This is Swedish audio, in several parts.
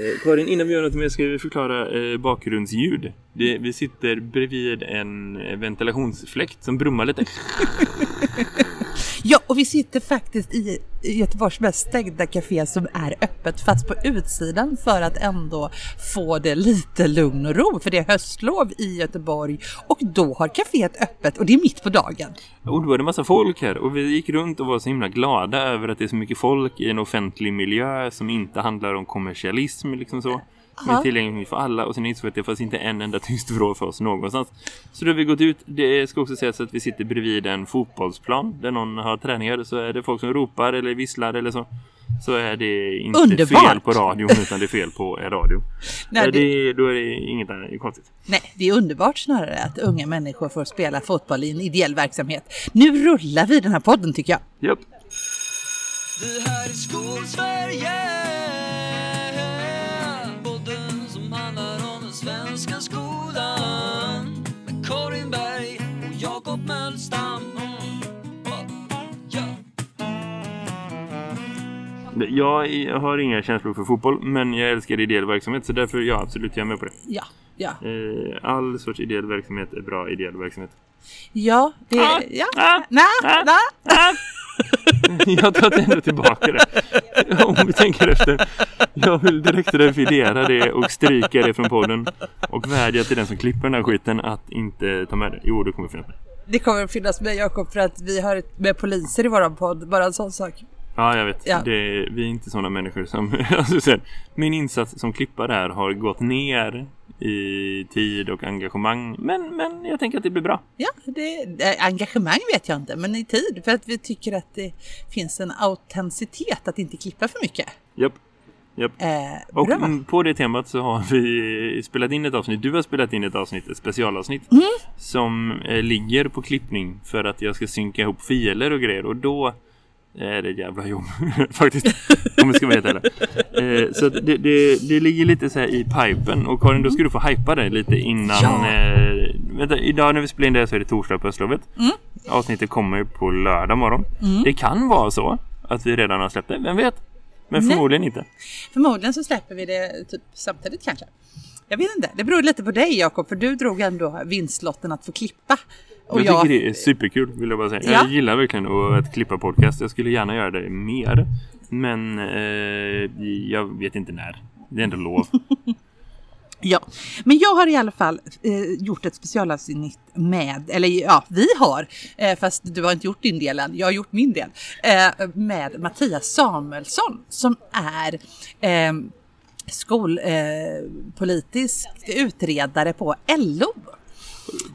Eh, Karin, innan vi gör något mer ska vi förklara eh, bakgrundsljud. Det, vi sitter bredvid en ventilationsfläkt som brummar lite. Ja, och vi sitter faktiskt i Göteborgs mest stängda café som är öppet fast på utsidan för att ändå få det lite lugn och ro. För det är höstlov i Göteborg och då har caféet öppet och det är mitt på dagen. Och då var det massa folk här och vi gick runt och var så himla glada över att det är så mycket folk i en offentlig miljö som inte handlar om kommersialism liksom så. Som är tillgänglig för alla och sen insåg vi att det fanns inte en enda tyst vrå för oss någonstans. Så då har vi gått ut, det ska också sägas att vi sitter bredvid en fotbollsplan där någon har träningar så är det folk som ropar eller visslar eller så. Så är det inte Underbart. fel på radion utan det är fel på en radio. Nej, det- det... Då är det inget konstigt. Nej, det är underbart snarare att unga människor får spela fotboll i en ideell verksamhet. Nu rullar vi den här podden tycker jag. Japp. Det här är Skolsverige Jag har inga känslor för fotboll men jag älskar ideell verksamhet så därför ja, absolut jag är med på det. Ja, ja, Eh, all sorts ideell verksamhet är bra ideell verksamhet. ja, det, Ah, ja, ah, nej, ah. nej. Jag tar ändå tillbaka det. Om vi tänker efter. Jag vill direkt revidera det och stryka det från podden. Och vädja till den som klipper den här skiten att inte ta med det. Jo, det kommer finnas med. Det kommer att finnas med Jakob för att vi har med poliser i våran podd, bara en sån sak. Ja, jag vet. Ja. Det, vi är inte sådana människor som... Alltså, min insats som klippare här har gått ner i tid och engagemang. Men, men jag tänker att det blir bra. Ja, det, eh, engagemang vet jag inte, men i tid för att vi tycker att det finns en autenticitet att inte klippa för mycket. Japp. Japp. Eh, Och bra. på det temat så har vi spelat in ett avsnitt. Du har spelat in ett avsnitt, ett specialavsnitt. Mm. Som eh, ligger på klippning för att jag ska synka ihop filer och grejer. Och då är det jävla jobb faktiskt. Om vi ska vara helt ärliga. Eh, så det, det, det ligger lite så här i pipen. Och Karin, då ska du få hypa det lite innan. Ja. Eh, vänta, idag när vi spelar in det så är det torsdag på höstlovet. Mm. Avsnittet kommer på lördag morgon. Det kan vara så att vi redan har släppt det. Vem vet? Men Nej. förmodligen inte. Förmodligen så släpper vi det typ samtidigt kanske. Jag vet inte, det beror lite på dig Jakob, för du drog ändå vinstlotten att få klippa. Och jag jag, tycker det är superkul vill jag bara säga. Ja. Jag gillar verkligen att, att klippa podcast. Jag skulle gärna göra det mer. Men eh, jag vet inte när. Det är ändå lov. Ja, men jag har i alla fall eh, gjort ett specialavsnitt med, eller ja, vi har, eh, fast du har inte gjort din del än, jag har gjort min del, eh, med Mattias Samuelsson som är eh, skolpolitisk utredare på LO.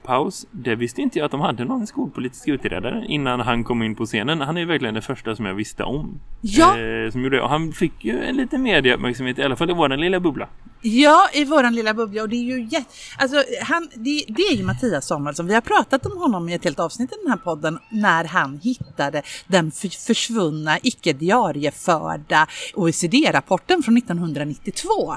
Paus. Det visste inte jag att de hade någon skolpolitisk utredare innan han kom in på scenen. Han är verkligen den första som jag visste om. Ja. Eh, som gjorde. Och han fick ju en liten medieuppmärksamhet i alla fall i vår lilla bubbla. Ja, i våran lilla bubbla och det är ju jätte... Alltså, han, det, det är ju Mattias Samuelsson. Vi har pratat om honom i ett helt avsnitt i den här podden när han hittade den för, försvunna, icke diarieförda OECD-rapporten från 1992.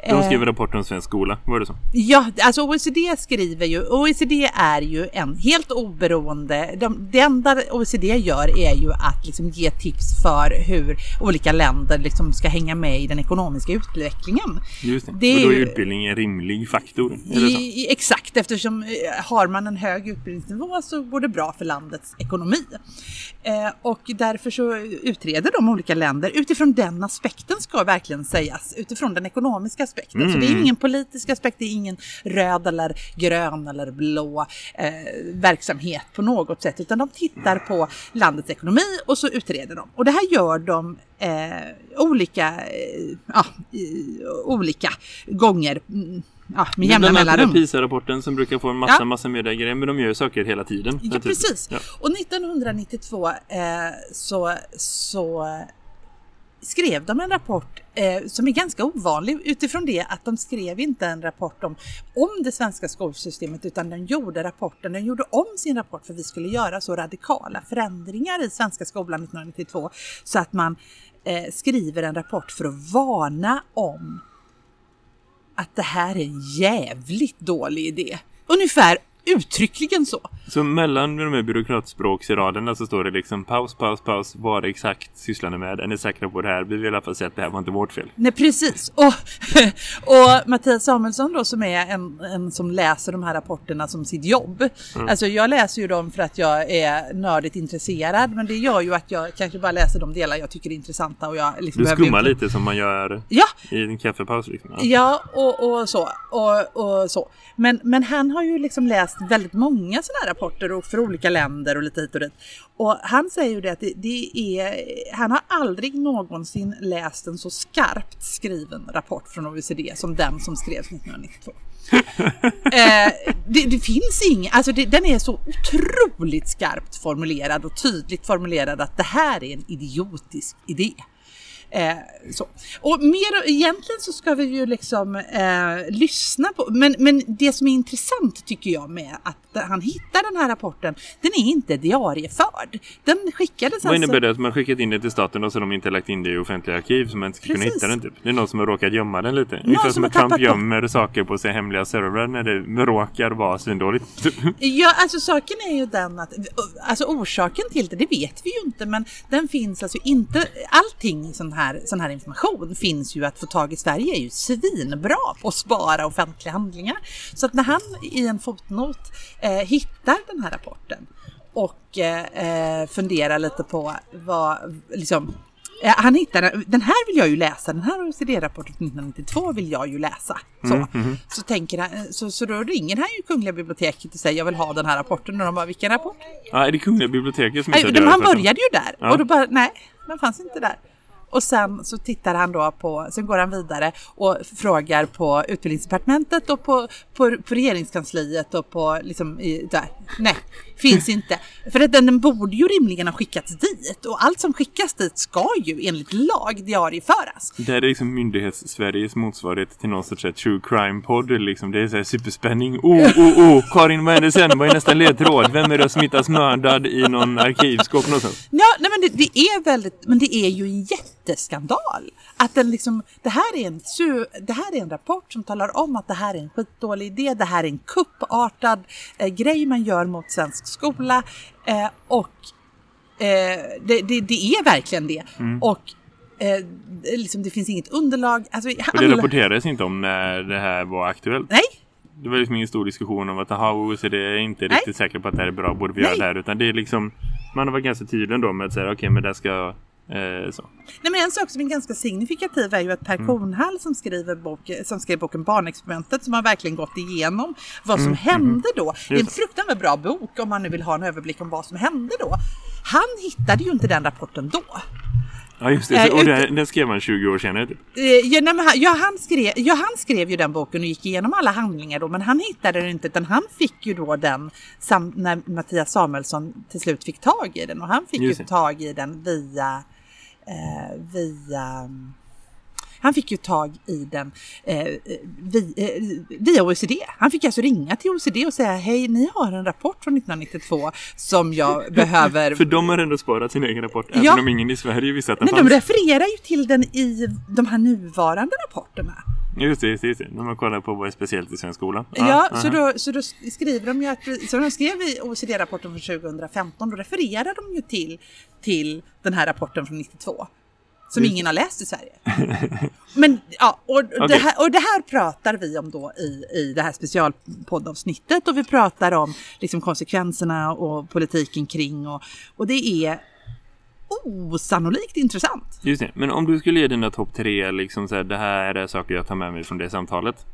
De Eh. skrev en rapport om svensk skola. Var det så? Ja, alltså OECD skriver ju, OECD är ju en helt oberoende, de, det enda OECD gör är ju att liksom ge tips för hur olika länder liksom ska hänga med i den ekonomiska utvecklingen. Just det. Det är och då är utbildning en rimlig faktor. I, exakt, eftersom eh, har man en hög utbildningsnivå så går det bra för landets ekonomi. Eh, och därför så utreder de olika länder utifrån den aspekten ska verkligen sägas, utifrån den ekonomiska aspekten. Så det är Mm. ingen politisk aspekt, det är ingen röd eller grön eller blå eh, verksamhet på något sätt, utan de tittar på landets ekonomi och så utreder de. Och det här gör de eh, olika, eh, ja, olika gånger. Mm, Ja, med jämna annat den här mellanrum. PISA-rapporten som brukar få en massa, Ja. massa mediegrejer. Men de gör ju saker hela tiden. Ja, precis. Ja. Och 1992 eh, så, så skrev de en rapport eh, som är ganska ovanlig utifrån det att de skrev inte en rapport om, om det svenska skolsystemet utan de gjorde rapporten, de gjorde om sin rapport för vi skulle göra så radikala förändringar i svenska skolan 1992 så att man eh, skriver en rapport för att varna om att det här är en jävligt dålig idé. Ungefär uttryckligen så. Så mellan de här byråkratspråksraderna så står det liksom paus, paus, paus. Vad exakt sysslar ni med? Är ni säkra på det här? Vi vill i alla fall säga att det här var inte vårt fel. Nej precis. Och, och Mattias Samuelsson då som är en, en som läser de här rapporterna som sitt jobb. Mm. Alltså jag läser ju dem för att jag är nördigt intresserad men det gör ju att jag kanske bara läser de delar jag tycker är intressanta och jag liksom Du ju skummar inte- lite som man gör Ja, i en kaffepaus liksom. Ja. Ja, och, och så. Och, och så. Men, men han har ju liksom läst väldigt många sådana här rapporter och för olika länder och lite hit och dit. Och han säger ju det att det, det är, han har aldrig någonsin läst en så skarpt skriven rapport från OECD som den som skrevs 1992. eh, det, det finns ingen, alltså det, den är så otroligt skarpt formulerad och tydligt formulerad att det här är en idiotisk idé. Eh, så. Och mer, egentligen så ska vi ju liksom eh, lyssna på, men, men det som är intressant tycker jag med att han hittar den här rapporten, den är inte diarieförd. Den skickades Vad alltså... innebär det att man skickat in det till staten och så de inte lagt in det i offentliga arkiv så man inte ska kunna hitta den typ? Det är någon som har råkat gömma den lite. Ungefär som att Trump gömmer saker på sig hemliga servrar när det råkar vara svindåligt. Typ. Ja, alltså saken är ju den att, alltså orsaken till det, det vet vi ju inte, men den finns alltså inte, allting sån här, sån här information finns ju att få tag i Sverige är ju svinbra på att spara offentliga handlingar. Så att när han i en fotnot eh, hittar den här rapporten och eh, eh, funderar lite på vad, liksom, Eh, Han hittar den, här vill jag ju läsa, den här OECD-rapporten från 1992 vill jag ju läsa. Så, så, tänker han, så, så då ringer han ju Kungliga biblioteket och säger jag vill ha den här rapporten och de bara vilken rapport? Ja, är det Kungliga biblioteket som Nej, inte de, har han började ju där Ja. och då bara nej, den fanns inte där. Och sen så tittar han då på, sen går han vidare och frågar på utbildningsdepartementet och på, på, på regeringskansliet och på liksom i, där. Nej, finns inte. För att den, den borde ju rimligen ha skickats dit och allt som skickas dit ska ju enligt lag diarieföras. Det här är liksom myndighets-Sveriges motsvarighet till någon sorts true crime-podd. Liksom. Det är så här superspänning. Oh, oh, oh! Karin, vad händer sen? Vad är nästa ledtråd? Vem är det som hittas mördad i någon arkivskåp någonstans? Ja, nej men det, det är väldigt, men det är ju en jätteskandal. Att den liksom, det här är en, det här är en rapport som talar om att det här är en skitdålig idé, det här är en kuppartad eh, grej man gör mot svensk skola eh, och eh, det, det, det är verkligen det. Och eh, liksom, det finns inget underlag. Alltså, Och det rapporterades inte om när det här var aktuellt. Nej, Det var liksom ingen stor diskussion om att aha, OECD är inte Nej. riktigt säker på att det här är bra, borde vi Nej. göra det här? Utan det är liksom, man har varit ganska tydlig ändå med att säga okej, men det ska eh, så. Nej, men en sak som är ganska signifikativ är ju att Per Kornhall som, skriver bok, som skrev boken Barnexperimentet som har verkligen gått igenom vad som hände då. Det är en Just fruktansvärt bra bok om man nu vill ha en överblick om vad som hände då. Han hittade ju inte den rapporten då. Ja, just det. Eh, och den skrev man 20 år senare typ. Eh, Ja, nej, han, ja, han skrev, ja, han skrev ju den boken och gick igenom alla handlingar då, men han hittade den inte, utan han fick ju då den sam, när Mattias Samuelsson till slut fick tag i den och han fick Just ju det. tag i den via, eh, via han fick ju tag i den eh, vi, eh, via OECD. Han fick alltså ringa till OECD och säga hej, ni har en rapport från 1992 som jag behöver För de har ändå sparat sin egen rapport, även Ja. om ingen i Sverige visste att den Nej, de fanns. refererar ju till den i de här nuvarande rapporterna. Just det, just det, just det. När man kollar på vad är speciellt i svensk skola. Ja, aha. så, då, så då skriver de ju att, så de skrev i OECD-rapporten från 2015, då refererar de ju till, till den här rapporten från 92. Som Just- ingen har läst i Sverige. Men ja, och, och, det här, och det här pratar vi om då i, i det här specialpoddavsnittet och vi pratar om liksom konsekvenserna och politiken kring och, och det är osannolikt intressant. Just det, men om du skulle ge dina topp tre, liksom så här, det här är saker jag tar med mig från det samtalet.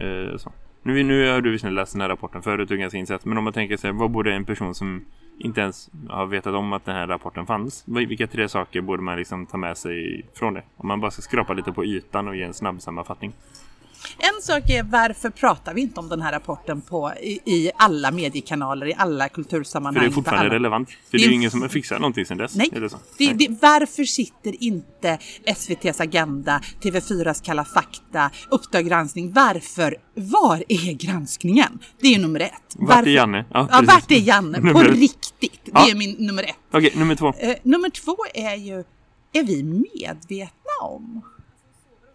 Eh, så. Nu, nu har du visserligen läst den här rapporten förut och ganska insatt, men om man tänker sig, vad borde en person som inte ens har vetat om att den här rapporten fanns, vilka tre saker borde man liksom ta med sig från det? Om man bara ska skrapa lite på ytan och ge en snabb sammanfattning. En sak är varför pratar vi inte om den här rapporten på, i, i alla mediekanaler, i alla kultursammanhang? För det är fortfarande alla... relevant. För det Det är ju ingen som har fixat någonting sedan dess. Nej, det det, Nej. varför sitter inte SVTs Agenda, TV4s Kalla fakta, Uppdrag granskning, varför? Var är granskningen? Det är nummer ett. Vart Varför- är Janne? Ja, Ja, vart är Janne? På ett. riktigt. Det Ja. är min nummer ett. Okej, nummer två. Eh, nummer två är ju, är vi medvetna om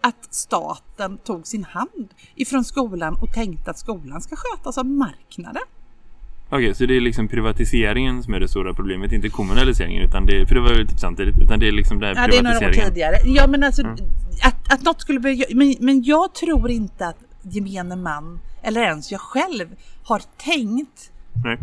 att staten tog sin hand ifrån skolan och tänkte att skolan ska skötas av marknaden? Okej, så det är liksom privatiseringen som är det stora problemet, inte kommunaliseringen utan det, för det var ju typ samtidigt, utan det är liksom den här Ja, det är några år privatiseringen. tidigare. Ja, men alltså Mm. att, att något skulle börja... Men, men jag tror inte att gemene man, eller ens jag själv, har tänkt Nej.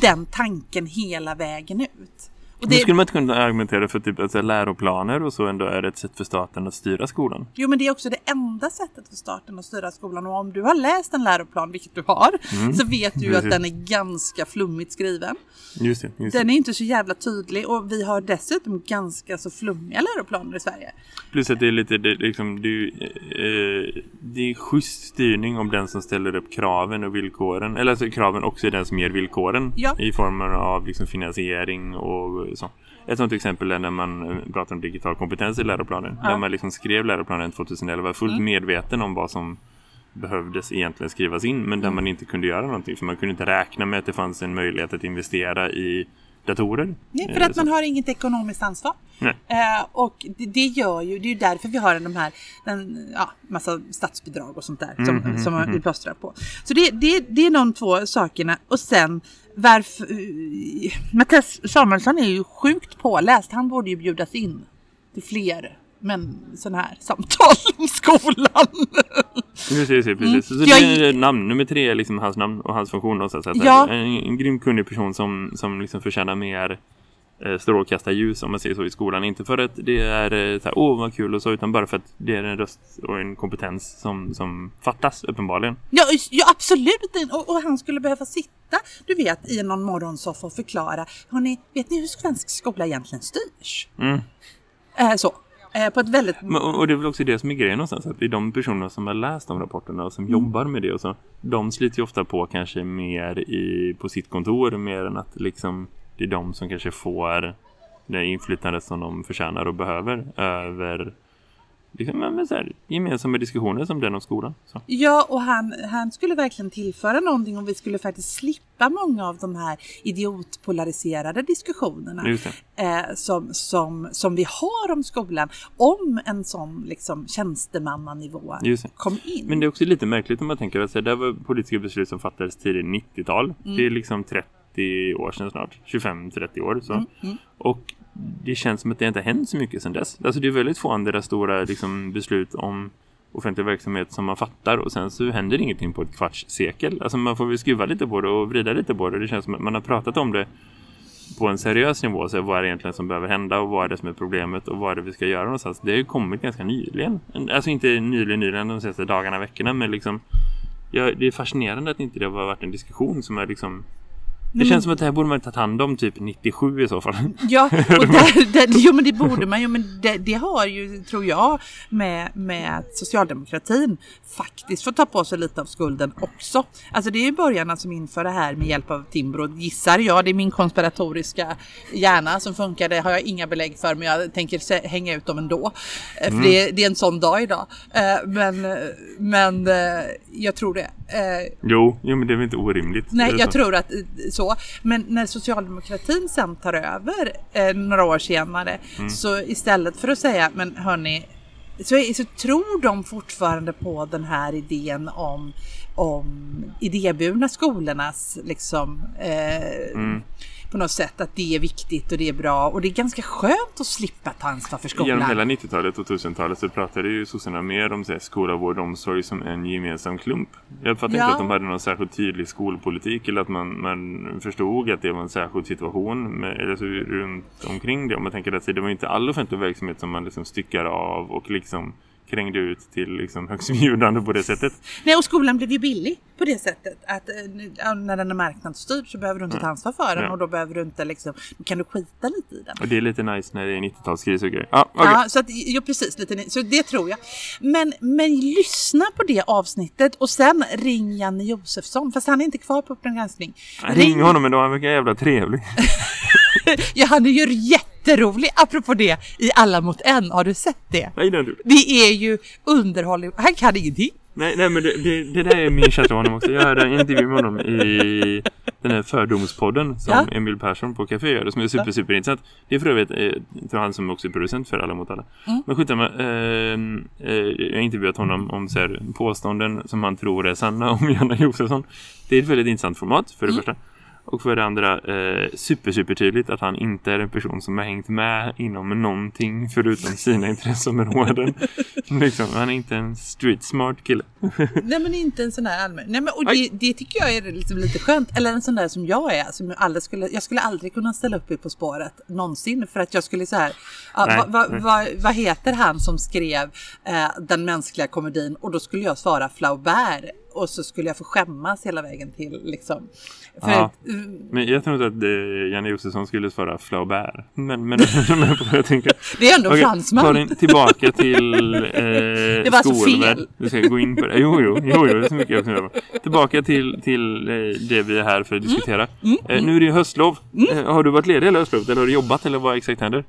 den tanken hela vägen ut. Och Men det, skulle man inte kunna argumentera för typ att så här, läroplaner och så ändå är ett sätt för staten att styra skolan? Jo, men det är också det enda sättet för staten att styra skolan. Och om du har läst en läroplan, vilket du har, så vet du ju att Mm. Den är ganska flummigt skriven. Just det, just. Den är inte så jävla tydlig och vi har dessutom ganska så flummiga läroplaner i Sverige. Plus att det är lite, det, är liksom, det, eh, det är schysst styrning om den som ställer upp kraven och villkoren. Eller alltså kraven också är den som ger villkoren. Ja. I form av liksom finansiering och så. Ett sånt exempel är när man eh, pratar om digital kompetens i läroplanen. Ja. När man liksom skrev läroplanen 2011 fullt Mm. medveten om vad som behövdes egentligen skrivas in. Men Mm. där man inte kunde göra någonting. För man kunde inte räkna med att det fanns en möjlighet att investera i datorer. Nej, för Eh, att så. man har inget ekonomiskt ansvar. Eh, och det, det gör ju, det är ju därför vi har de här, den, ja, massa statsbidrag och sånt där som, Mm, som vi plåstrar på. Så det, det, det är de två sakerna. Och sen varför, eh, Mattias Samuelsson är ju sjukt påläst. Han borde ju bjudas in till fler men sådana här samtal om skolan. Precis, precis. Så Mm. Jag- det är namn. Nummer tre är liksom hans namn och hans funktion. Och så, så att Ja. En, en grymt kunnig person som, som liksom förtjänar mer strålkastarljus om man säger så i skolan. Inte för att det är eh, så här, åh vad kul och så utan bara för att det är en röst och en kompetens som, som fattas uppenbarligen. Ja, ja absolut. Och, och han skulle behöva sitta, du vet, i någon morgonsoffa och förklara. Hörrni, vet ni hur svensk skola egentligen styrs? Mm. Eh, så. Eh, på ett väldigt... Och det är väl också det som är grejen någonstans. Att det är de personerna som har läst de rapporterna och som Mm. jobbar med det och så. De sliter ju ofta på kanske mer i, på sitt kontor mer än att liksom det är de som kanske får det inflytande som de förtjänar och behöver över liksom, men, så här, gemensamma diskussioner som den om skolan. Så. Ja, och han, han skulle verkligen tillföra någonting om vi skulle faktiskt slippa många av de här idiotpolariserade diskussionerna eh, som, som, som vi har om skolan. Om en sån liksom, tjänstemannanivå kom in. Men det är också lite märkligt om man tänker att det var politiska beslut som fattades tidigt 90-tal. Mm. Det är liksom 30 år sedan snart. 25-30 år. Så. Mm, Och det känns som att det inte har hänt så mycket sedan dess. Alltså det är väldigt få andra stora liksom, beslut om offentlig verksamhet som man fattar och sen så händer ingenting på ett kvarts sekel. Alltså man får väl skruva lite på det och vrida lite på det. Det känns som att man har pratat om det på en seriös nivå. Så vad är det egentligen som behöver hända och vad är det som är problemet och vad är det vi ska göra någonstans. Det har ju kommit ganska nyligen. Alltså inte nyligen, nyligen de senaste dagarna, veckorna men liksom ja, det är fascinerande att inte det har varit en diskussion som är liksom det känns som att det här borde man tagit hand om typ 97 i så fall. Ja, och där, där, jo men det borde man ju, men det, det har ju, tror jag, med, med att socialdemokratin faktiskt får ta på sig lite av skulden också. Alltså det är ju borgarna som inför det här med hjälp av Timbro, gissar jag. Det är min konspiratoriska hjärna som funkar, det har jag inga belägg för, men jag tänker hänga ut dem ändå. Eh, För det, det är en sån dag idag. Eh, Men, men eh, jag tror det. Jo, jo, men det är väl inte orimligt. Nej, jag tror att så. Men när socialdemokratin sen tar över eh, några år senare Mm. så istället för att säga men hörni så, så tror de fortfarande på den här idén om, om idéburna skolornas liksom eh, Mm. På något sätt att det är viktigt och det är bra och det är ganska skönt att slippa ta ansvar för skolan. Genom hela 90-talet och 1000-talet så pratade ju sossarna mer om här, skola, vård och omsorg som en gemensam klump. Jag uppfattar Ja. inte att de hade någon särskilt tydlig skolpolitik eller att man, man förstod att det var en särskild situation med, eller så, runt omkring det. Om man tänker att det var inte all offentlig verksamhet som man liksom styckar av och liksom krängde ut till liksom högstbjudande på det sättet. Nej, och skolan blev ju billig på det sättet att eh, ja, när den är marknadsstyrd så behöver du inte ta ansvar för den Ja. och då behöver du inte liksom, då kan du skita lite i den. Och det är lite nice när det är 90-talskris och grejer. Ja, okej. Ja, så att, jo, precis, lite, så det tror jag. Men, men lyssna på det avsnittet och sen ring Janne Josefsson, fast han är inte kvar på Uppdrag granskning. Ring honom idag, han verkar jävla trevlig. Ja, han är ju jätterolig, apropå det, i Alla mot en. Har du sett det? Nej, det har inte. Det är ju underhållning. Han kan ingenting. Nej, nej men det, det, det där är min känsla av honom också. Jag hörde en intervju med honom i den här fördomspodden som Ja. Emil Persson på Café gör, som är super, super intressant. Det är för övrigt, eh, han som också är producent för Alla mot alla. Mm. Men skitsamma, eh, eh, jag har intervjuat honom om så här, påståenden som han tror är sanna om Janne Josefsson. Det är ett väldigt intressant format, för det Mm. första. Och för det andra eh, super super tydligt att han inte är en person som har hängt med inom någonting förutom sina intresseområden. liksom, han är inte en street smart kille. Nej men inte en sån här allmän. Nej men och det, det tycker jag är liksom lite skönt. Eller en sån där som jag är. Som jag, skulle, jag skulle aldrig kunna ställa upp i På spåret någonsin. För att jag skulle så här. Nej, vad va, va, vad heter han som skrev eh, den mänskliga komedin? Och då skulle jag svara Flaubert. Och så skulle jag få skämmas hela vägen till liksom. För Ja. att, mm, Men jag tror inte att eh, Janne Josefsson skulle svara Flaubert. Men, men, men på jag tänker. det är ändå Okej, fransman. Karin, tillbaka till eh, Det var alltså fel. Vi ska gå in på det. Jo, jo, jo, jo det är så mycket jag också göra. Tillbaka till, till eh, det vi är här för att Mm. diskutera. Eh, nu är det ju höstlov. Eh, har du varit ledig hela höstlovet eller har du jobbat eller vad exakt händer?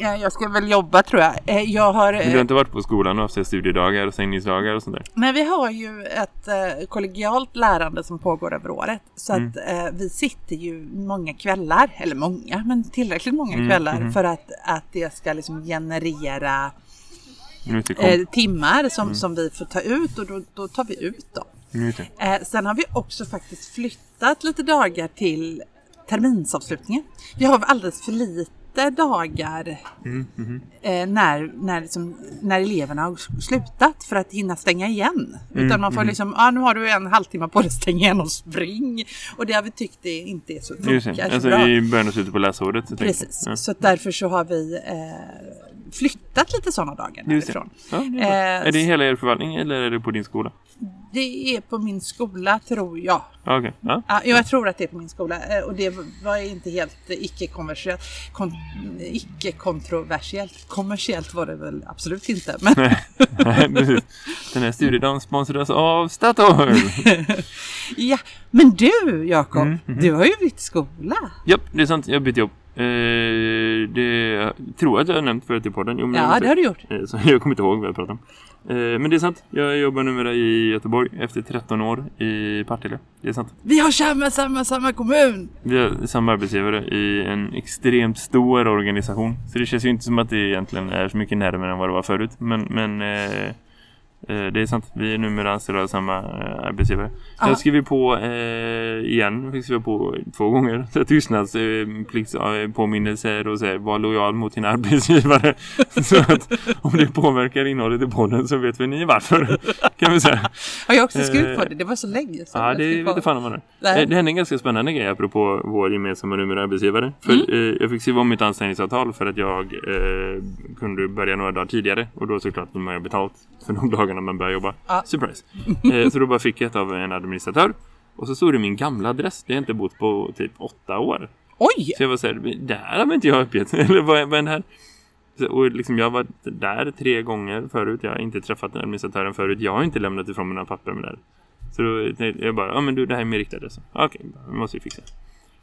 Ja, jag ska väl jobba tror jag. Eh, Jag har... Du eh, har inte varit på skolan och haft studiedagar och stängningsdagar och sånt där? Men vi har ju ett eh, kollegialt lärande som pågår över året. Så att eh, vi sitter ju många kvällar, eller många, men tillräckligt många kvällar för att, att det ska liksom generera eh, timmar som, som vi får ta ut och då, då tar vi ut dem. Eh, sen har vi också faktiskt flyttat lite dagar till terminsavslutningen. Vi har alldeles för lite dagar eh, när, när, liksom, när eleverna har slutat för att hinna stänga igen. Utan man får liksom, ja nu har du en halvtimme på dig att stänga igen och spring. Och det har vi tyckt det inte är så funkar Alltså bra. i början och slutet på läsåret. Precis, Ja. så därför så har vi eh, flyttat lite sådana dagar. Ja, det är. Eh, är det hela er förvaltning eller är det på din skola? Det är på min skola tror jag. Ja, Okej. Ja. Ja, jag tror att det är på min skola eh, och det var inte helt icke-kommersiellt. Kon, icke-kontroversiellt. Kommersiellt var det väl absolut inte. Men Nej, precis. Den här studiedagen sponsras av Statoil. ja, men du Jakob, Mm, mhm. du har ju bytt skola. Japp, det är sant. Jag har bytt jobb. Eh, det jag tror att jag har nämnt förut i podden. Jo, men Ja, jag, det har du gjort. Eh, Så jag kommer inte ihåg vad jag pratade om. Eh, men det är sant. Jag jobbar numera i Göteborg efter 13 år i Partille. Det är sant. Vi har samma, samma, samma kommun. Vi har samma arbetsgivare i en extremt stor organisation. Så det känns ju inte som att det egentligen är så mycket närmare än vad det var förut. Men, men eh, det är sant. Vi är numera anställda av samma eh, arbetsgivare. Ja. Jag skriver på eh, igen. Fick skriva på två gånger. Så tystnadsplikt eh, och så här, var lojal mot sin arbetsgivare. så att om det påverkar innehållet i podden så vet vi ni varför. Kan vi säga. Har jag också skrivit på Eh, det? Det var så länge sedan. Ja, jag det skrev på. vet fan om man är. Eh, Det hände en ganska spännande grej apropå vår gemensamma numera arbetsgivare. För eh, jag fick skriva om mitt anställningsavtal för att jag eh, kunde börja några dagar tidigare. Och då såklart vill man ju ha betalt för de dagarna man börjar jobba. Ja. Surprise! Eh, så då bara fick jag ett av en administratör. Och så stod det min gamla adress. Det har jag inte bott på typ åtta år. Oj! Så jag var såhär, det här har inte jag uppgett. Eller vad, är det här? Och liksom jag har varit där tre gånger förut. Jag har inte träffat administratören förut. Jag har inte lämnat ifrån mina papper med det. här. Så då tänkte jag bara, ja men du det här är min riktiga adress. Okej, det måste vi fixa.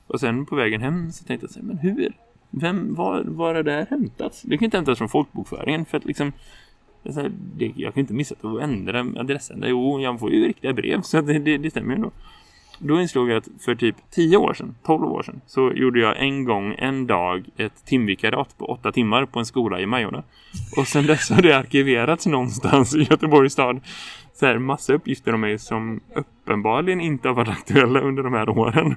Och sen på vägen hem så tänkte jag så här, men hur? Vem, var, var har det här hämtats? Det kan inte hämtas från folkbokföringen för att liksom här, det, jag kan inte missa att ändra adressen. Jo, jag får ju riktiga brev så det, det, det stämmer ju ändå. Då insåg jag att för typ 10 år sedan, 12 år sedan, så gjorde jag en gång, en dag, ett timvikariat på 8 timmar på en skola i Majorna. Och sen dess har det arkiverats någonstans i Göteborgs stad. Så här, massa uppgifter om mig som uppenbarligen inte har varit aktuella under de här åren.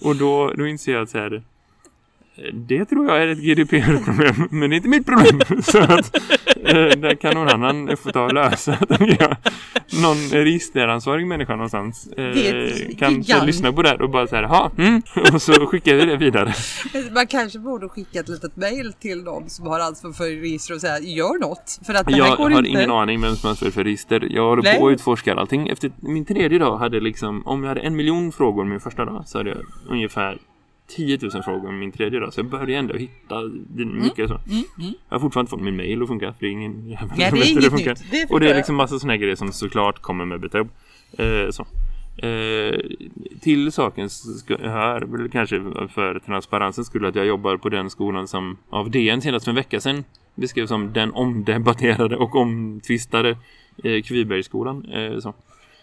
Och då, då inser jag att så här, eh, det tror jag är ett GDPR-problem, men det är inte mitt problem. Så att där kan någon annan få ta och lösa, jag. Någon registeransvarig människa någonstans eh, Det kan lyssna på det här och bara så här, ja, mm, och så skickar vi det vidare. Man kanske borde skicka ett litet mail till någon som har ansvar för register och säga gör något. För att det här Jag går har inte. ingen aning vem som har ansvar för register. Jag håller Nej. på och utforskar allting. Efter min tredje dag hade liksom, om jag hade en miljon frågor min första dag så hade jag ungefär 10 000 frågor min tredje dag. Så jag började ändå hitta mycket så. Mm, mm. Jag har fortfarande fått min mail att funka för det är ingen jävel Nej, som det är vet hur inget funkar. nytt. Det och det är liksom massa såna här grejer som såklart kommer med betab. Eh, så. Eh, till saken hör väl kanske för transparensens skull att jag jobbar på den skolan som av DN senast för en vecka sedan beskrevs som den omdebatterade och omtvistade eh, Kvibergsskolan. Eh, så.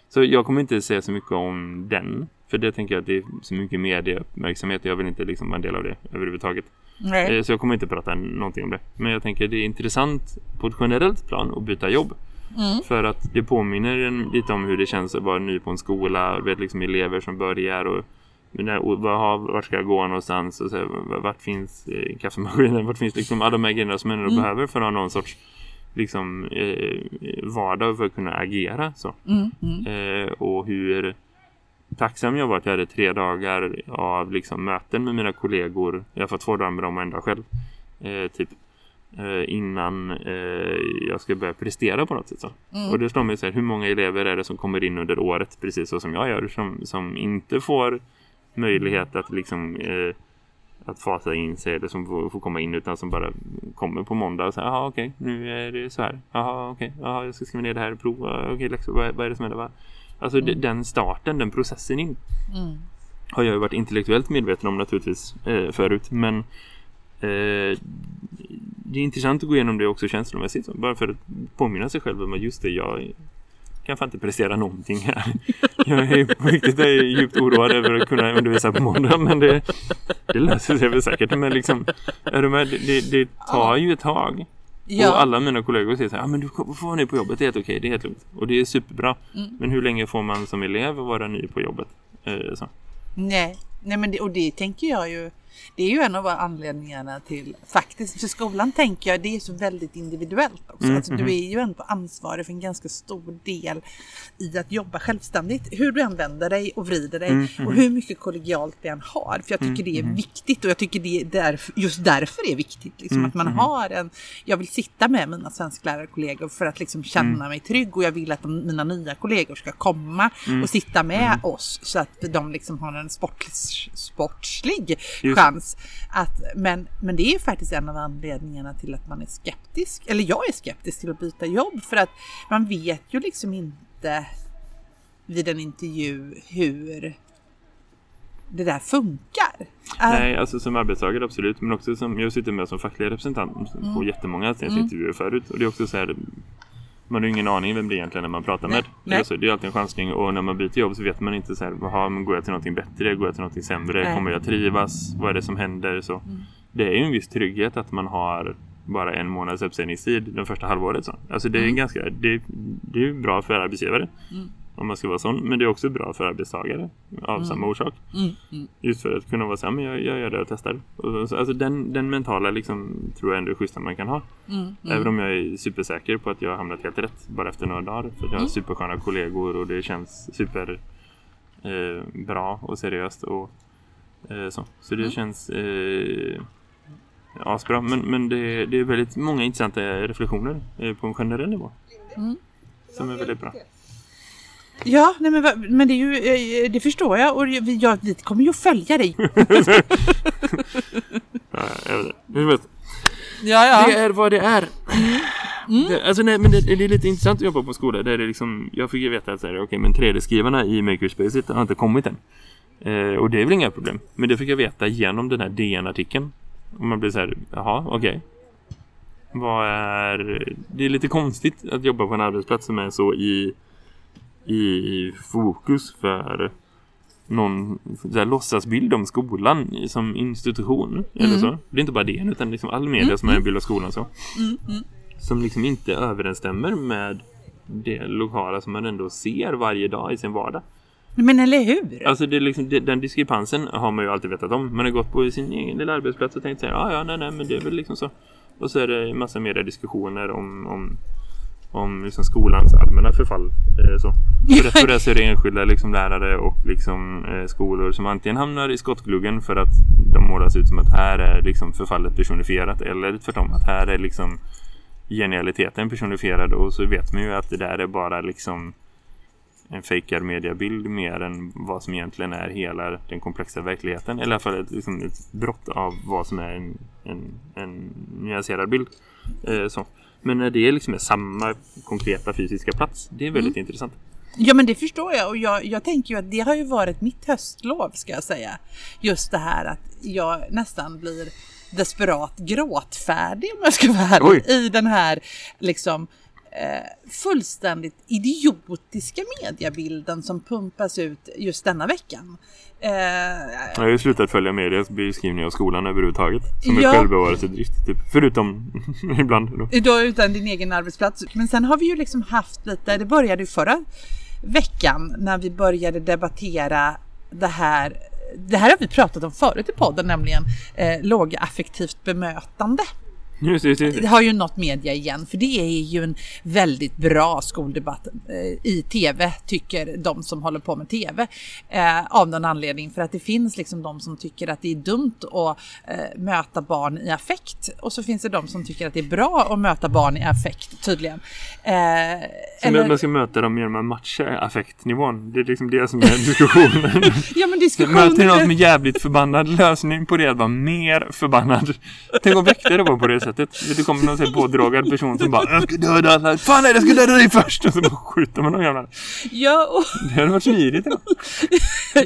så jag kommer inte säga så mycket om den. För det tänker jag att det är så mycket medieuppmärksamhet. Jag vill inte liksom vara en del av det överhuvudtaget. Nej. Eh, Så jag kommer inte prata någonting om det. Men jag tänker det är intressant på ett generellt plan att byta jobb. Mm. För att det påminner en lite om hur det känns att vara ny på en skola. Vet liksom elever som börjar och och vart ska jag gå någonstans och så här, vart finns eh, kaffemaskinen, vart finns liksom alla de här grejerna som människor Mm. behöver för att ha någon sorts liksom eh, vardag för att kunna agera så. Mm, mm. Eh, och hur tacksam jag var att jag hade tre dagar av liksom möten med mina kollegor. Jag fått två dagar med dem och en dag själv. Eh, typ. Eh, innan eh, jag ska börja prestera på något sätt. Så. Mm. Och det slår mig så här, hur många elever är det som kommer in under året, precis så som jag gör, som, som inte får möjlighet att liksom eh, att fasa in sig eller som får, får komma in utan som bara kommer på måndag och säger jaha okej nu är det så här jaha okej jaha jag ska skriva ner det här i prov okej läxor vad, vad är det som händer va? Alltså de- den starten den processen in Mm. har jag ju varit intellektuellt medveten om naturligtvis eh, förut men eh, det är intressant att gå igenom det också känslomässigt bara för att påminna sig själv om att just det jag kan fan inte prestera någonting här. Jag är på riktigt är djupt oroad över att kunna undervisa på måndag men det, det löser sig väl säkert. Men liksom, är du med? Det, det tar ju ett tag. Ja. Och alla mina kollegor säger så här, ah, men du får vara ny på jobbet, det är helt okej, det är helt lugnt. Och det är superbra. Mm. Men hur länge får man som elev vara ny på jobbet? Eh. Nej, nej men det, och det tänker jag ju. Det är ju en av anledningarna till faktiskt för skolan tänker jag det är så väldigt individuellt också. Mm, alltså, du är ju ändå ansvarig för en ganska stor del i att jobba självständigt. Hur du använder dig och vrider dig Mm, och hur mycket kollegialt vi än har. För jag tycker det är viktigt och jag tycker det är därf- just därför är viktigt. Liksom, Mm, att man har en, jag vill sitta med mina svensklärarkollegor för att liksom känna Mm. mig trygg och jag vill att de, mina nya kollegor ska komma Mm. och sitta med oss så att de liksom har en sport, sportslig Just. Chans. Att, men, men det är ju faktiskt en av anledningarna till att man är skeptisk, eller jag är skeptisk till att byta jobb för att man vet ju liksom inte vid en intervju hur det där funkar. Äh, Nej, alltså som arbetstagare absolut. Men också som, jag sitter med som facklig representant på Mm. jättemånga intervjuer förut. Och det är också så här, man har ju ingen aning vem det är egentligen när man pratar Nej, med. nej. Alltså, det är alltid en chansning och när man byter jobb så vet man inte så här, jaha, men går jag till någonting bättre? Går jag till någonting sämre? Nej. Kommer jag trivas? Vad är det som händer? Så det är ju en viss trygghet att man har bara en månads uppsägningstid den första halvåret. Så. Alltså det är ganska, det, det är bra för arbetsgivare. Om man ska vara sån. Men det är också bra för arbetstagare. Av samma orsak. mm, mm, Just för att kunna vara så här, men jag, jag gör det och testar. Och så, alltså den, den mentala liksom, tror jag ändå är schyssta man kan ha. mm, Även om jag är supersäker på att jag har hamnat helt rätt bara efter några dagar. För jag har supersköna kollegor och det känns super eh, bra och seriöst. Och, eh, så. så det känns eh, asbra. Men, men det, det är väldigt många intressanta reflektioner eh, på en generell nivå. Mm. Som är väldigt bra. Ja, nej men, men det är ju, eh, det förstår jag och vi, ja, vi kommer ju följa dig. Ja, jag. Ja, Det är vad det är. Det, alltså nej, men det, det är lite intressant att jobba på skola där det liksom, jag fick ju veta att men 3D-skrivarna i Makerspace har inte kommit än. Eh, och det är väl inga problem. Men det fick jag veta genom den här DN-artikeln. Och man blir så här, jaha, okej. Vad är... Det är lite konstigt att jobba på en arbetsplats som är så i, i fokus för någon så här, låtsasbild om skolan i- som institution. Eller så. Det är inte bara det utan liksom all media som är en bild av skolan så. Som liksom inte överensstämmer med det lokala som man ändå ser varje dag i sin vardag. Men eller hur? Alltså det är liksom, det, den diskrepansen har man ju alltid vetat om. Man har gått på sin egen lilla arbetsplats och tänkt så här, ja ja nej nej men det är väl liksom så. Och så är det massa mediediskussioner om, om, om liksom skolans allmänna förfall. Eh, så. Rätt för det så är det enskilda liksom lärare och liksom, eh, skolor som antingen hamnar i skottgluggen för att de målas ut som att här är liksom förfallet personifierat eller tvärtom att här är liksom genialiteten personifierad och så vet man ju att det där är bara liksom en fejkad mediabild mer än vad som egentligen är hela den komplexa verkligheten. Eller i alla fall ett, liksom ett brott av vad som är en, en, en nyanserad bild. Eh, så. Men när det liksom är samma konkreta fysiska plats, det är väldigt intressant. Ja men det förstår jag och jag, jag tänker ju att det har ju varit mitt höstlov ska jag säga. Just det här att jag nästan blir desperat gråtfärdig om jag ska vara ärlig i den här liksom eh, fullständigt idiotiska mediebilden som pumpas ut just denna veckan. Eh, Jag har ju slutat följa medias beskrivning av skolan överhuvudtaget. Som Ja. en självbevarelsedrift. Typ. Förutom ibland. Då. Då utan din egen arbetsplats. Men sen har vi ju liksom haft lite, det började ju förra veckan när vi började debattera det här det här har vi pratat om förut i podden, nämligen eh, lågaffektivt bemötande. Just, just, just. Har ju nått media igen, för det är ju en väldigt bra skoldebatt eh, i tv, tycker de som håller på med tv. Eh, av någon anledning, för att det finns liksom de som tycker att det är dumt att eh, möta barn i affekt. Och så finns det de som tycker att det är bra att möta barn i affekt, tydligen. Eh, Så eller- man ska möta dem genom att matcha affektnivån. Det är liksom det som är diskussionen. ja, men Möter diskussionen... ni någon är jävligt förbannad, lösning på det att vara mer förbannad. Tänk om väktare var på det sättet. Det kommer någon sån pådragad person som bara Jag ska döda alla. Fan nej, jag ska döda dig först. Och så bara skjuter man dem jävlar. Ja, och, Det hade varit smidigt.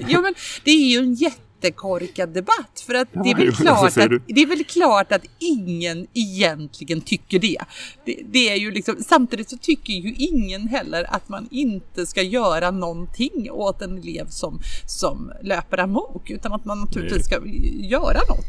Ja. men det är ju en jättekorkad debatt för att det, är väl klart att, du. det är väl klart att ingen egentligen tycker det. det. Det är ju liksom, samtidigt så tycker ju ingen heller att man inte ska göra någonting åt en elev som, som löper amok utan att man naturligtvis ska göra något.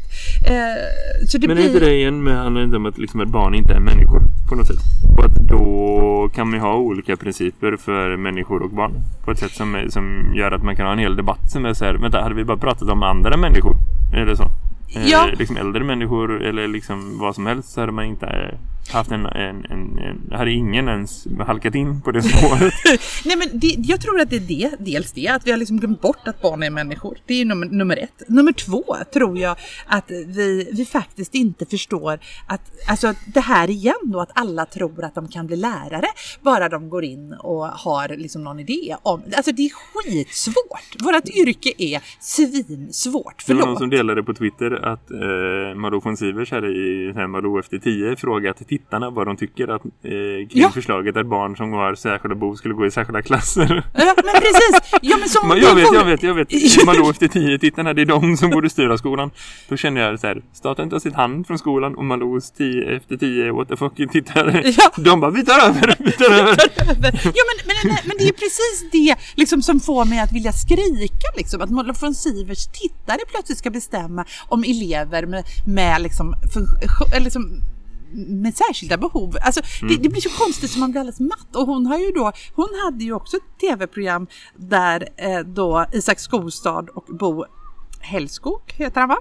Eh, Men är blir... inte det igen med handlar inte om att liksom ett barn inte är människor på något sätt? Och att då kan man ju ha olika principer för människor och barn. På ett sätt som, som gör att man kan ha en hel debatt som är så här, vänta, hade vi bara pratat om andra människor? Eller så? Ja. Eh, liksom äldre människor eller liksom vad som helst så hade man inte haft en, en, en, en hade ingen ens halkat in på det spåret. Nej men det, jag tror att det är det, dels det, att vi har liksom glömt bort att barn är människor. Det är nummer, nummer ett. Nummer två tror jag att vi, vi faktiskt inte förstår att, alltså det här igen då, att alla tror att de kan bli lärare bara de går in och har liksom någon idé om, alltså det är skitsvårt. Vårt yrke är svinsvårt, Det var någon förlåt. som delade på Twitter att eh, Malou von Sivers hade i här Malou efter 10 frågat tittarna vad de tycker att, eh, kring Ja. förslaget att barn som har särskilda behov skulle gå i särskilda klasser. Ja men precis! Ja, men som jag vet, jag vet, jag vet. Malou efter 10 tittarna, det är de som borde styra skolan. Då kände jag så här, staten tar sitt hand från skolan och Malous 10 efter 10 what the fuck tittare. Ja. De bara, vi tar över, vi tar över. Ja men, men, men det är precis det liksom, som får mig att vilja skrika. Liksom, att Molla von Sivers tittare plötsligt ska bestämma om elever med, med, liksom, liksom, med särskilda behov. Alltså, det, det blir så konstigt så man blir alldeles matt. Och hon har ju då, hon hade ju också ett tv-program där eh, då Isak Skogstad och Bo Hellskog heter han va?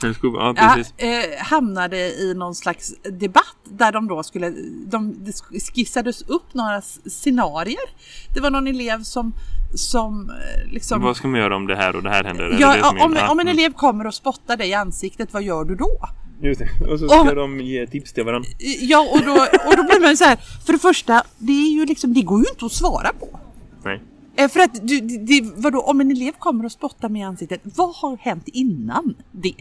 Ja, Ja, precis. eh, hamnade i någon slags debatt där de då skulle, de, det skissades upp några scenarier. Det var någon elev som, som eh, liksom... Vad ska man göra om det här och det här händer? Är det Ja, det som är- om, ja, om en mm. elev kommer och spottar dig i ansiktet, vad gör du då? Just det. Och så ska Och- de ge tips till varandra. Ja, och då, och då blir man så här, för det första, det är ju liksom, det går ju inte att svara på. Nej. Eh, För att du, det, vadå, om en elev kommer och spottar mig i ansiktet, vad har hänt innan det?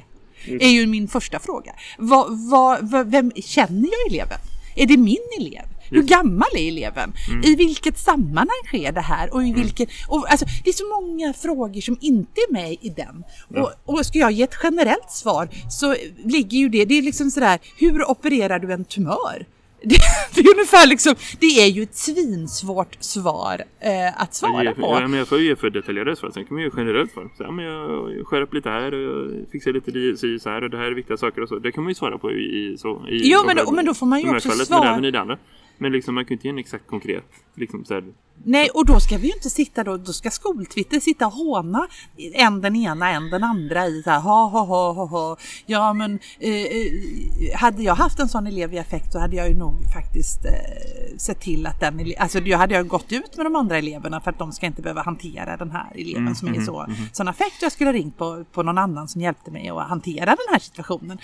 Är ju min första fråga. Vad, vad, vad, vem känner jag eleven? Är det min elev? Hur gammal är eleven? I vilket sammanhang sker det här? Och i vilken, och, alltså, det är så många frågor som inte är med i den. Och, och ska jag ge ett generellt svar så ligger ju det, det är liksom sådär, hur opererar du en tumör? Det, det är ungefär liksom, det är ju ett svinsvårt svar eh, att svara Jag, på. ja, men jag får ju ge för detaljerade svar. Sen kan man ju generellt svar. Så, ja, men jag skär upp lite här och jag fixar lite si så här och det här är viktiga saker och så. Det kan man ju svara på i, i så. I, Jo, men då- men då får man ju också svara- Men även i det andra. Men liksom man kan ju inte ge en exakt konkret. Liksom så här, Nej, och då ska vi ju inte sitta då, då ska skoltwitter sitta och håna en den ena, en den andra i så här, ha ha ha ha ha. Ja men eh, eh, hade jag haft en sån elev i affekt så hade jag ju nog faktiskt eh, sett till att den alltså jag hade jag gått ut med de andra eleverna för att de ska inte behöva hantera den här eleven som är i så, sån affekt. Jag skulle ha ringt på, på någon annan som hjälpte mig att hantera den här situationen.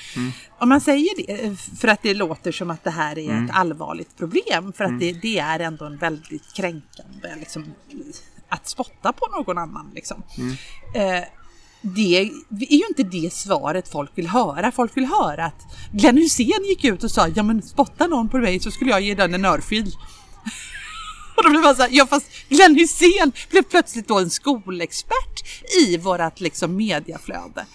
Om man säger det eh, för att det låter som att det här är ett allvarligt problem för att det, det är ändå en väldigt kränkande liksom, att spotta på någon annan. Liksom. Eh, det är ju inte det svaret folk vill höra. Folk vill höra att Glenn Hussein gick ut och sa ja men spotta någon på mig så skulle jag ge den en örfil. Och då blev man så här, ja fast Glenn Hussein blev plötsligt då en skolexpert i vårat liksom mediaflöde.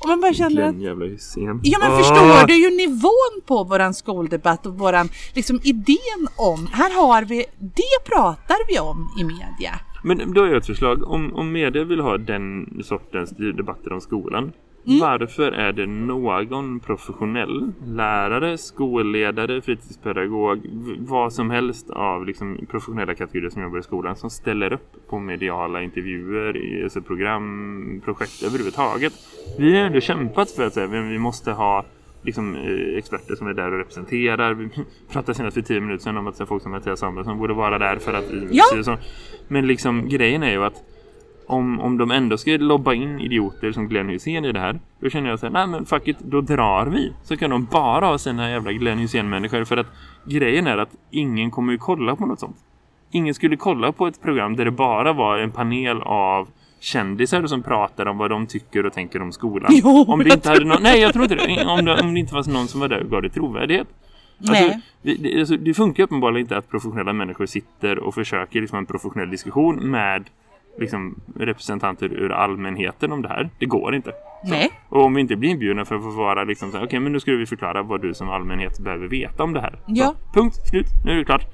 Och man bara känner att jävla Hysén. Ja men Åh! förstår du ju nivån på våran skoldebatt och våran liksom idén om, här har vi, det pratar vi om i media. Men då har jag ett förslag. Om, om media vill ha den sortens debatter om skolan. Varför är det någon professionell lärare, skolledare, fritidspedagog, vad som helst av liksom professionella kategorier som jobbar i skolan som ställer upp på mediala intervjuer, alltså program, projekt överhuvudtaget. Vi har ändå kämpat för att säga, vi måste ha liksom, eh, experter som är där och representerar. Vi pratade senast för tio minuter sedan om att så folk som Mattias Samuelsson borde vara där för att... Ja. Men liksom grejen är ju att om, om de ändå ska lobba in idioter som Glenn Hysén i det här då känner jag så här, nej men fuck it, då drar vi. Så kan de bara ha sina jävla Glenn Hysén-människor för att grejen är att ingen kommer ju kolla på något sånt. Ingen skulle kolla på ett program där det bara var en panel av kändisar som pratar om vad de tycker och tänker om skolan. Jo, om det inte hade någon, nej jag tror inte det. Om det, om det inte fanns någon som var där och gav det trovärdighet. Alltså, Nej. det, det, alltså, det funkar uppenbarligen inte att professionella människor sitter och försöker liksom, en professionell diskussion med liksom, representanter ur allmänheten om det här. Det går inte. Nej. Och om vi inte blir inbjudna för att få vara liksom så okej men nu ska vi förklara vad du som allmänhet behöver veta om det här. Ja. Så, punkt, slut, nu är det klart.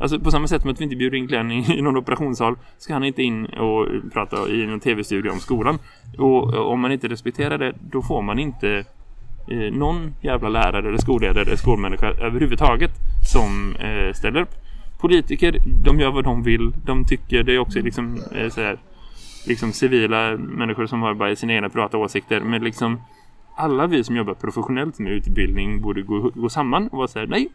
Alltså på samma sätt som att vi inte bjuder in Glenn i, i någon operationssal ska han inte in och prata i någon tv-studio om skolan. Och, och om man inte respekterar det, då får man inte eh, någon jävla lärare eller skolledare eller skolmänniska överhuvudtaget som eh, ställer upp. Politiker, de gör vad de vill. De tycker det är också liksom eh, så här, liksom civila människor som har bara sina egna privata åsikter. Men liksom alla vi som jobbar professionellt med utbildning borde gå, gå samman och vara så här, nej.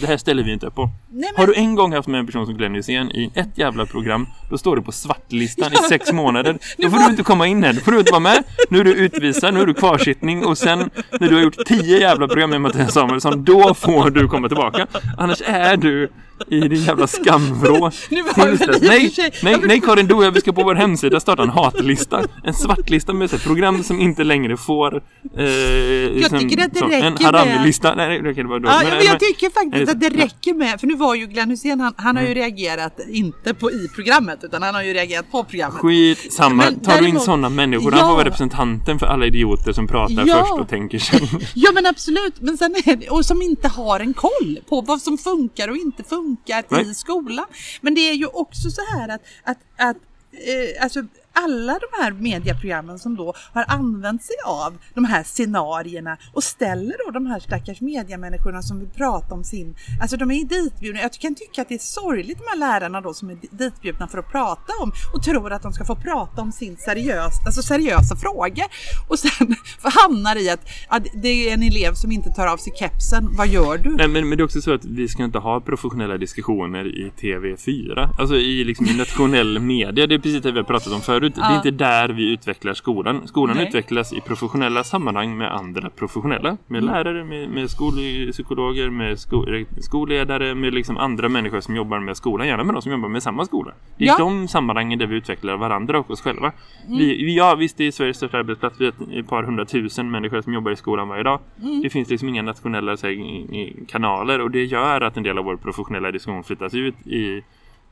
Det här ställer vi inte upp på. Nej, men- Har du en gång haft med en person som Glenn Hysén i ett jävla program Då står du på svartlistan i sex månader Då får du inte komma in här, då får du inte vara med Nu är du utvisad, nu är du kvarsittning Och sen när du har gjort tio jävla program med Mattias Samuelsson Då får du komma tillbaka Annars är du i din jävla skamvrå Nu var det Nej, nej, nej Karin Doja, vi ska på vår hemsida starta en hatlista En svartlista med så program som inte längre får eh, jag tycker att det En räcker med- haramilista Nej, nej, det kan vara Ja, dåligt. men jag tycker faktiskt att det räcker med, för nu var ju Glenn Hysén, han, han har Mm. ju reagerat inte på i programmet utan han har ju reagerat på programmet. Skit samma. Men Tar du in däremot- sådana människor? Han Ja. får vara representanten för alla idioter som pratar Ja. först och tänker sen. Ja men absolut, men sen är det, och som inte har en koll på vad som funkar och inte funkar Nej. i skolan. Men det är ju också så här att, att, att eh, alltså alla de här medieprogrammen som då har använt sig av de här scenarierna och ställer då de här stackars mediemänniskorna som vill prata om sin, alltså de är ditbjudna. Jag kan tycka att det är sorgligt de här lärarna då som är ditbjudna för att prata om och tror att de ska få prata om sin seriös, alltså seriösa frågor och sen hamnar i att ja, det är en elev som inte tar av sig kepsen. Vad gör du? Nej, men, men det är också så att vi ska inte ha professionella diskussioner i TV4. Alltså i, liksom, i nationell media. Det är precis det vi har pratat om förut. Det är Ja. inte där vi utvecklar skolan. Skolan Nej. utvecklas i professionella sammanhang med andra professionella. Med lärare, med, med skolpsykologer, med sko, skolledare, med liksom andra människor som jobbar med skolan. Gärna med de som jobbar med samma skola. Det är Ja. de sammanhangen där vi utvecklar varandra och oss själva. Vi, vi, ja, visst, det är Sveriges största arbetsplats. Vi har ett, par hundratusen människor som jobbar i skolan varje dag. Det finns liksom inga nationella här, kanaler och det gör att en del av vår professionella diskussion flyttas ut i,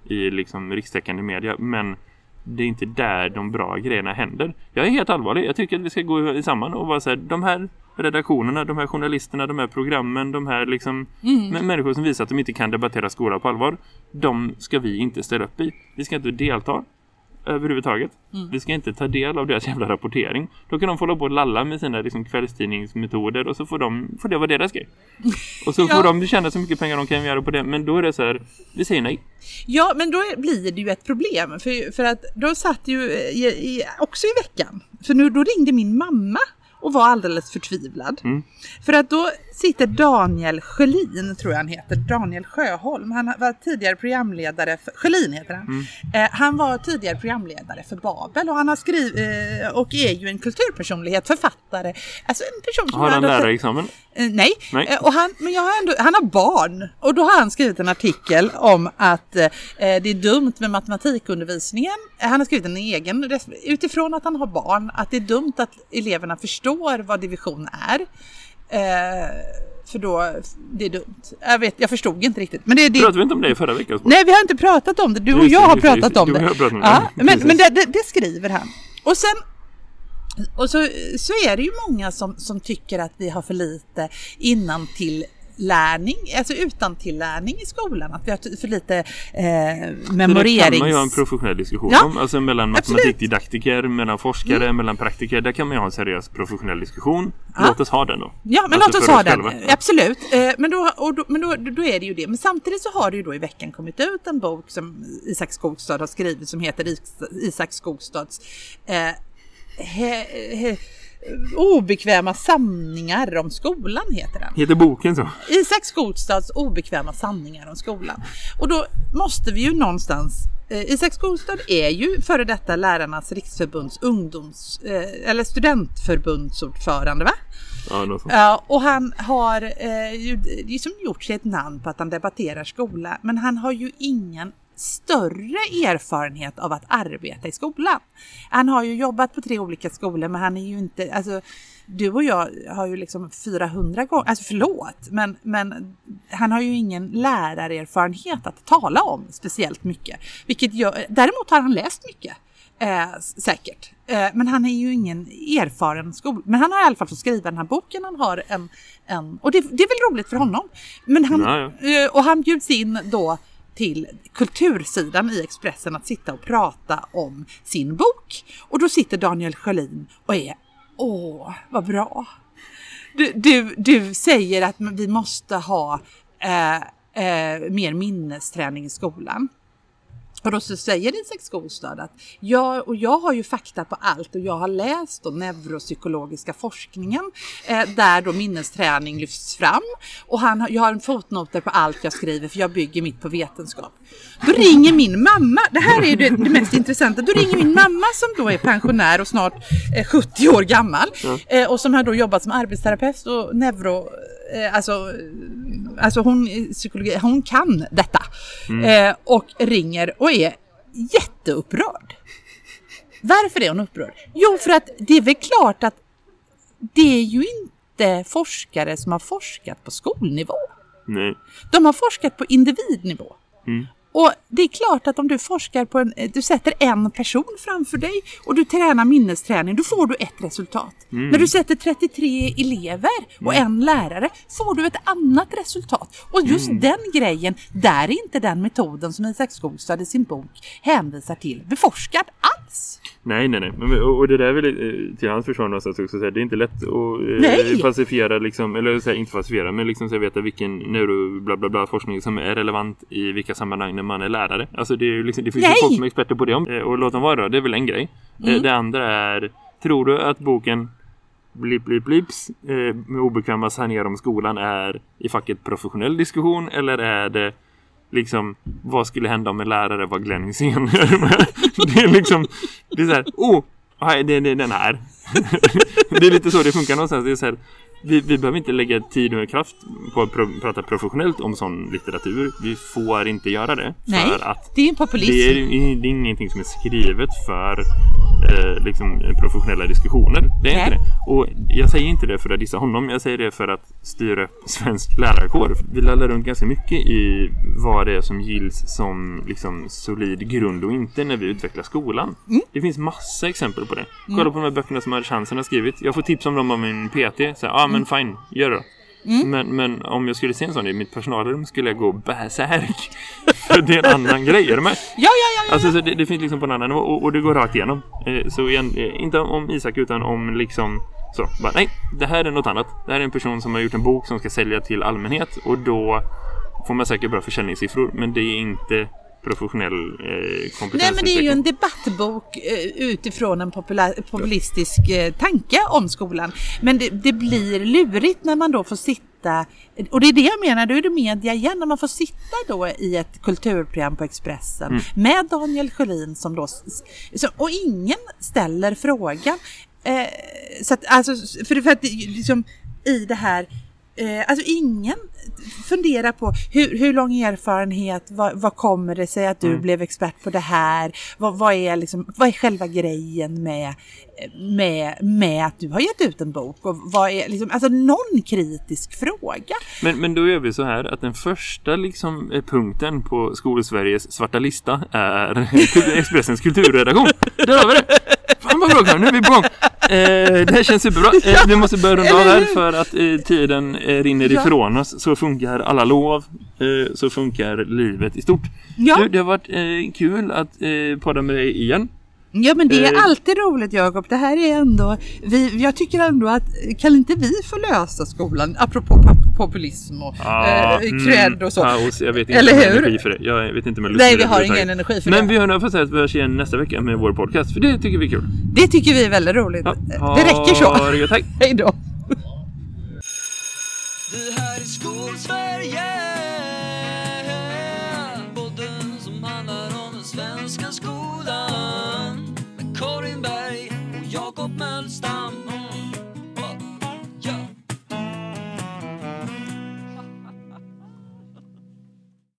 i liksom rikstäckande media. Men det är inte där de bra grejerna händer. Jag är helt allvarlig. Jag tycker att vi ska gå samman och vara så här, de här redaktionerna, de här journalisterna, de här programmen, de här liksom mä- människor som visar att de inte kan debattera skola på allvar. De ska vi inte ställa upp i. Vi ska inte delta överhuvudtaget. Vi ska inte ta del av deras jävla rapportering. Då kan de få hålla på och lalla med sina liksom, kvällstidningsmetoder och så får, de, får det vara deras grej. Och så Ja. får de tjäna så mycket pengar de kan göra på det. Men då är det så här, vi säger nej. Ja, men då blir det ju ett problem. För, för att då satt ju eh, i, i, också i veckan. För nu då ringde min mamma och var alldeles förtvivlad. Mm. För att då sitter Daniel Sjölin, tror jag han heter, Daniel Sjöholm. Han var tidigare programledare, för, Sjölin heter han. Mm. Eh, han var tidigare programledare för Babel och han har skrivit eh, och är ju en kulturpersonlighet, författare. Alltså en person som Har han lärarexamen? Eh, nej, Nej. Eh, och han, men jag har ändå, han har barn och då har han skrivit en artikel om att eh, det är dumt med matematikundervisningen. Eh, Han har skrivit en egen utifrån att han har barn, att det är dumt att eleverna förstår vad division är. Eh, för då, det är dumt. Jag, vet, jag förstod inte riktigt. Men det, det, Pratade vi inte om det i förra veckan? Nej, vi har inte pratat om det. Du och jag har pratat om det. Ja, men men det, det, det skriver han. Och sen och så, så är det ju många som, som tycker att vi har för lite innan till lärning, alltså utantillärning i skolan. Att vi har för lite eh, Det kan memorerings... man ju ha en professionell diskussion Ja, om. Alltså mellan. Mm. matematikdidaktiker, mellan forskare, mellan praktiker. Där kan man ju ha en seriös professionell diskussion. Ja. Låt oss ha den då. Ja, men Alltså låt oss ha den. själva. Absolut. Eh, Men, då, och då, men då, då är det ju det. Men samtidigt så har det ju då i veckan kommit ut en bok som Isak Skogstad har skrivit som heter Is- Isak Skogstads eh, he, he, obekväma sanningar om skolan heter den. Heter boken så? Isak Skogstads obekväma sanningar om skolan. Och då måste vi ju någonstans eh, Isak Skogstad är ju före detta Lärarnas riksförbunds ungdoms eh, eller studentförbundsordförande va? Ja, något sånt. Och han har eh, ju liksom gjort sig ett namn på att han debatterar skola, men han har ju ingen större erfarenhet av att arbeta i skolan. Han har ju jobbat på tre olika skolor, men han är ju inte, alltså du och jag har ju liksom 400 gånger, alltså förlåt, men, men han har ju ingen lärarerfarenhet att tala om speciellt mycket. Vilket gör, däremot har han läst mycket. Eh, säkert. Eh, men han är ju ingen erfaren skol... Men han har i alla fall fått skriva den här boken. Han har en... en och det, det är väl roligt för honom. Men han, eh, och han bjuds in då till kultursidan i Expressen att sitta och prata om sin bok. Och då sitter Daniel Sjölin och är Åh, vad bra. Du, du, du säger att vi måste ha eh, eh, mer minnesträning i skolan. Och då så säger Isak Skogstad att jag, och jag har ju fakta på allt och jag har läst då neuropsykologiska forskningen eh, där då minnesträning lyfts fram och han, jag har en fotnoter på allt jag skriver för jag bygger mitt på vetenskap. Då ringer min mamma, det här är det, det mest intressanta, då ringer min mamma som då är pensionär och snart eh, 70 år gammal eh, och som har då jobbat som arbetsterapeut och neuro Alltså, alltså hon, psykologi, hon kan detta. Eh, och ringer och är jätteupprörd. Varför är hon upprörd? Jo, för att det är väl klart att det är ju inte forskare som har forskat på skolnivå. Nej. De har forskat på individnivå. Mm. Och det är klart att om du forskar på en, du sätter en person framför dig och du tränar minnesträning, då får du ett resultat. Mm. När du sätter 33 elever och en lärare får du ett annat resultat. Och just Mm. den grejen, där är inte den metoden som Isak Skogstad i sin bok hänvisar till beforskad alls. Nej, nej, nej. Men, och, och det där är väl eh, till hans försvar någonstans också. Så här, det är inte lätt att eh, falsifiera, liksom, eller så här, inte falsifiera, men liksom så här, veta vilken neuro bla bla bla forskning som är relevant i vilka sammanhang när man är lärare. Alltså det, är ju liksom, det finns ju Nej. folk som är experter på det. om- eh, Och låt dem vara då, det är väl en grej. Mm. Eh, Det andra är, tror du att boken Blip blip blips eh, med obekväma sanningar om skolan är i facket professionell diskussion eller är det liksom vad skulle hända om en lärare var Glenn Hysén? det är liksom det är så här, oh, det, är den här. det är lite så det funkar någonstans. Det är så här, vi, vi behöver inte lägga tid och kraft på att pr- prata professionellt om sån litteratur. Vi får inte göra det. Nej, För att det är en populism. det är, det är ingenting som är skrivet för eh, liksom, professionella diskussioner. Det är Nej. inte det. Och jag säger inte det för att dissa honom. Jag säger det för att styra upp svensk lärarkår. Vi lallar runt ganska mycket i vad det är som gills som liksom, solid grund och inte när vi utvecklar skolan. Mm. Det finns massa exempel på det. Kolla på de här böckerna som Chansen har skrivit. Jag får tips om dem av min PT. Så ja ah, men fine, gör det då. Mm. Men, men om jag skulle se en sån i mitt personalrum skulle jag gå bärsärk. För det är en annan grej. Är du med? Ja, ja, ja, ja. Alltså så det, det finns liksom på en annan nivå och, och det går rakt igenom. Eh, så igen, eh, inte om Isak utan om liksom så. Bara, nej, det här är något annat. Det här är en person som har gjort en bok som ska sälja till allmänhet och då får man säkert bra försäljningssiffror men det är inte professionell eh, kompetens. Nej men det är ju en debattbok eh, utifrån en populär, populistisk eh, tanke om skolan. Men det, det blir lurigt när man då får sitta, och det är det jag menar, då är det media igen, när man får sitta då i ett kulturprogram på Expressen Mm. med Daniel Sjölin som då, och ingen ställer frågan. Eh, så att, alltså, för, för att liksom, i det här Eh, alltså ingen funderar på hur, hur lång erfarenhet, vad, vad kommer det sig att du Mm. blev expert på det här? Vad, vad, är liksom, vad är själva grejen med, med, med att du har gett ut en bok? Och vad är liksom, alltså någon kritisk fråga. Men, men då gör vi så här att den första liksom, eh, punkten på Skolsveriges svarta lista är Expressens kulturredaktion. Där har vi det! Vad bra nu är vi på gång! det här känns superbra. Eh, vi måste börja runda av här för att eh, tiden eh, rinner Ja. ifrån oss. Så funkar alla lov. Eh, så funkar livet i stort. Ja. Du, det har varit eh, kul att eh, podda med dig igen. Ja men det är Eh. alltid roligt Jakob. Det här är ändå, vi, jag tycker ändå att kan inte vi få lösa skolan apropå pop- populism och Ja, eh, mm, och så. Paus. Jag vet inte Eller om hur? energi för det. Jag vet inte om jag Nej vi har ingen energi för Men det. vi har säga att vi hörs igen nästa vecka med vår podcast. För det tycker vi är kul. Det tycker vi är väldigt roligt. Ja, det räcker så. ha det gött, Tack! Hej då. Det här är Skolsverige